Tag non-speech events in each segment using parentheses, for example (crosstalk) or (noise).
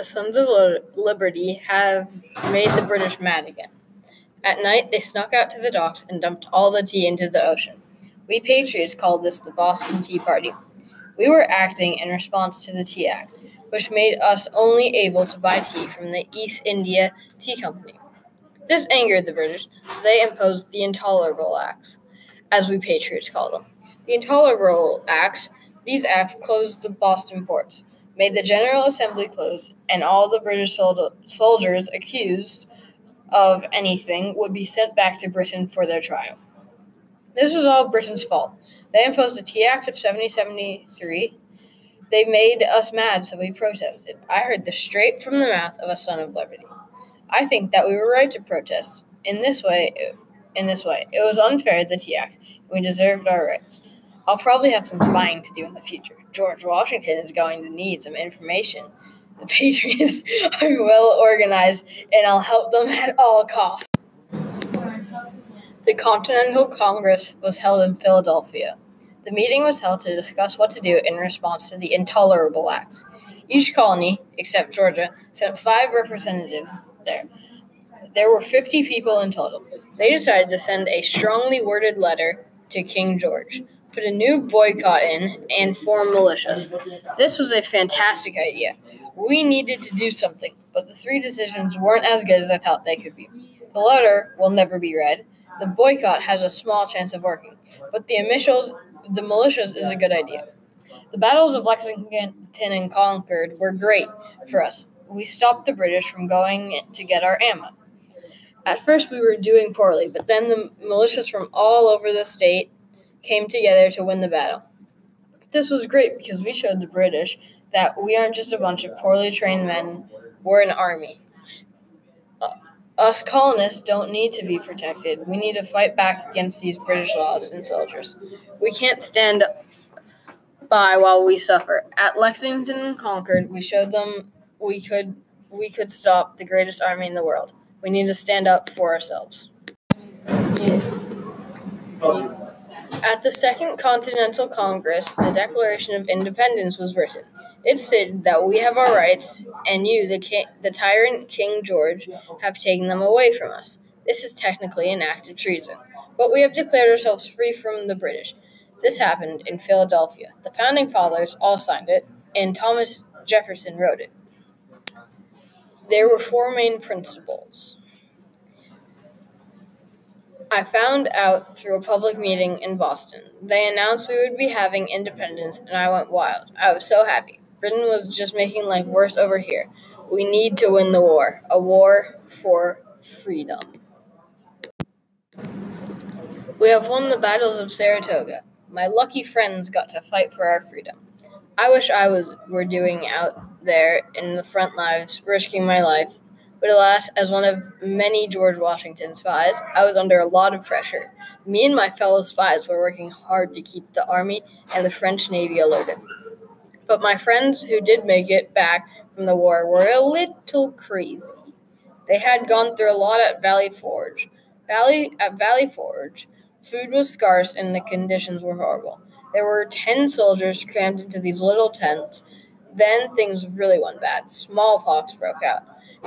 The Sons of Liberty have made the British mad again. At night, they snuck out to the docks and dumped all the tea into the ocean. We Patriots called this the Boston Tea Party. We were acting in response to the Tea Act, which made us only able to buy tea from the East India Tea Company. This angered the British, so they imposed the Intolerable Acts, as we Patriots call them. The Intolerable Acts, these acts closed the Boston ports, made the General Assembly close, and all the British sol- soldiers accused of anything would be sent back to Britain for their trial. This is all Britain's fault. They imposed the Tea Act of 1773. They made us mad, so we protested. I heard this straight from the mouth of a son of liberty. I think that we were right to protest. In this way, in this way, it was unfair the Tea Act. We deserved our rights. I'll probably have some spying to do in the future. George Washington is going to need some information. The (laughs) Patriots are well organized, and I'll help them (laughs) at all costs. The Continental Congress was held in Philadelphia. The meeting was held to discuss what to do in response to the Intolerable Acts. Each colony, except Georgia, sent five representatives there. There were 50 people in total. They decided to send a strongly worded letter to King George, put a new boycott in, and form militias. This was a fantastic idea. We needed to do something, but the three decisions weren't as good as I thought they could be. The letter will never be read. The boycott has a small chance of working, but the initials, the militias is a good idea. The battles of Lexington and Concord were great for us. We stopped the British from going to get our ammo. At first, we were doing poorly, but then the militias from all over the state came together to win the battle. This was great because we showed the British that we aren't just a bunch of poorly trained men, we're an army. Uh, us colonists don't need to be protected. We need to fight back against these British laws and soldiers. We can't stand by while we suffer. At Lexington and Concord, we showed them we could we could stop the greatest army in the world. We need to stand up for ourselves. At the Second Continental Congress, the Declaration of Independence was written. It stated that we have our rights, and you, the, the tyrant King George, have taken them away from us. This is technically an act of treason, but we have declared ourselves free from the British. This happened in Philadelphia. The founding fathers all signed it, and Thomas Jefferson wrote it. There were four main principles. I found out through a public meeting in Boston. They announced we would be having independence, and I went wild. I was so happy. Britain was just making life worse over here. We need to win the war a war for freedom. We have won the battles of Saratoga. My lucky friends got to fight for our freedom. I wish I was were doing out there in the front lines, risking my life but alas, as one of many George Washington spies, I was under a lot of pressure. Me and my fellow spies were working hard to keep the Army and the French Navy alerted. But my friends who did make it back from the war were a little crazy. They had gone through a lot at Valley Forge. Valley at Valley Forge, food was scarce and the conditions were horrible. There were ten soldiers crammed into these little tents. Then things really went bad. Smallpox broke out.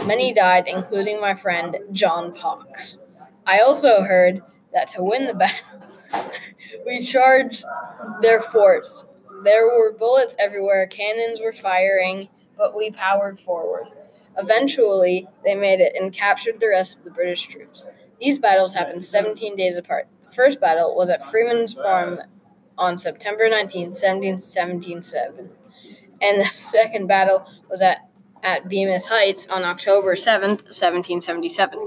Many died, including my friend John Pox. I also heard that to win the battle, (laughs) we charged their forts. There were bullets everywhere, cannons were firing, but we powered forward. Eventually, they made it and captured the rest of the British troops. These battles happened 17 days apart. The first battle was at Freeman's Farm on September 19, 1777, and the (laughs) second battle was at at Bemis Heights on October 7th, 1777.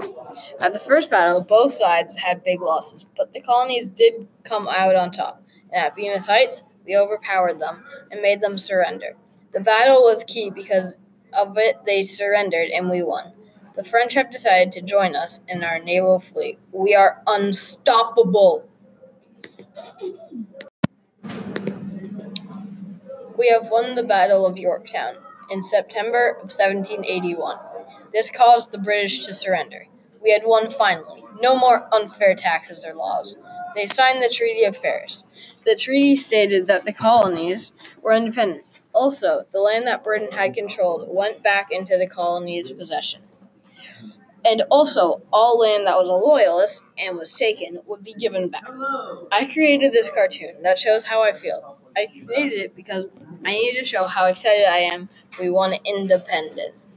At the first battle, both sides had big losses, but the colonies did come out on top. And at Bemis Heights, we overpowered them and made them surrender. The battle was key because of it they surrendered and we won. The French have decided to join us in our naval fleet. We are unstoppable. We have won the Battle of Yorktown in September of 1781. This caused the British to surrender. We had won finally. No more unfair taxes or laws. They signed the Treaty of Paris. The treaty stated that the colonies were independent. Also, the land that Britain had controlled went back into the colonies' possession. And also, all land that was a loyalist and was taken would be given back. I created this cartoon that shows how I feel. I created it because I needed to show how excited I am we won independence.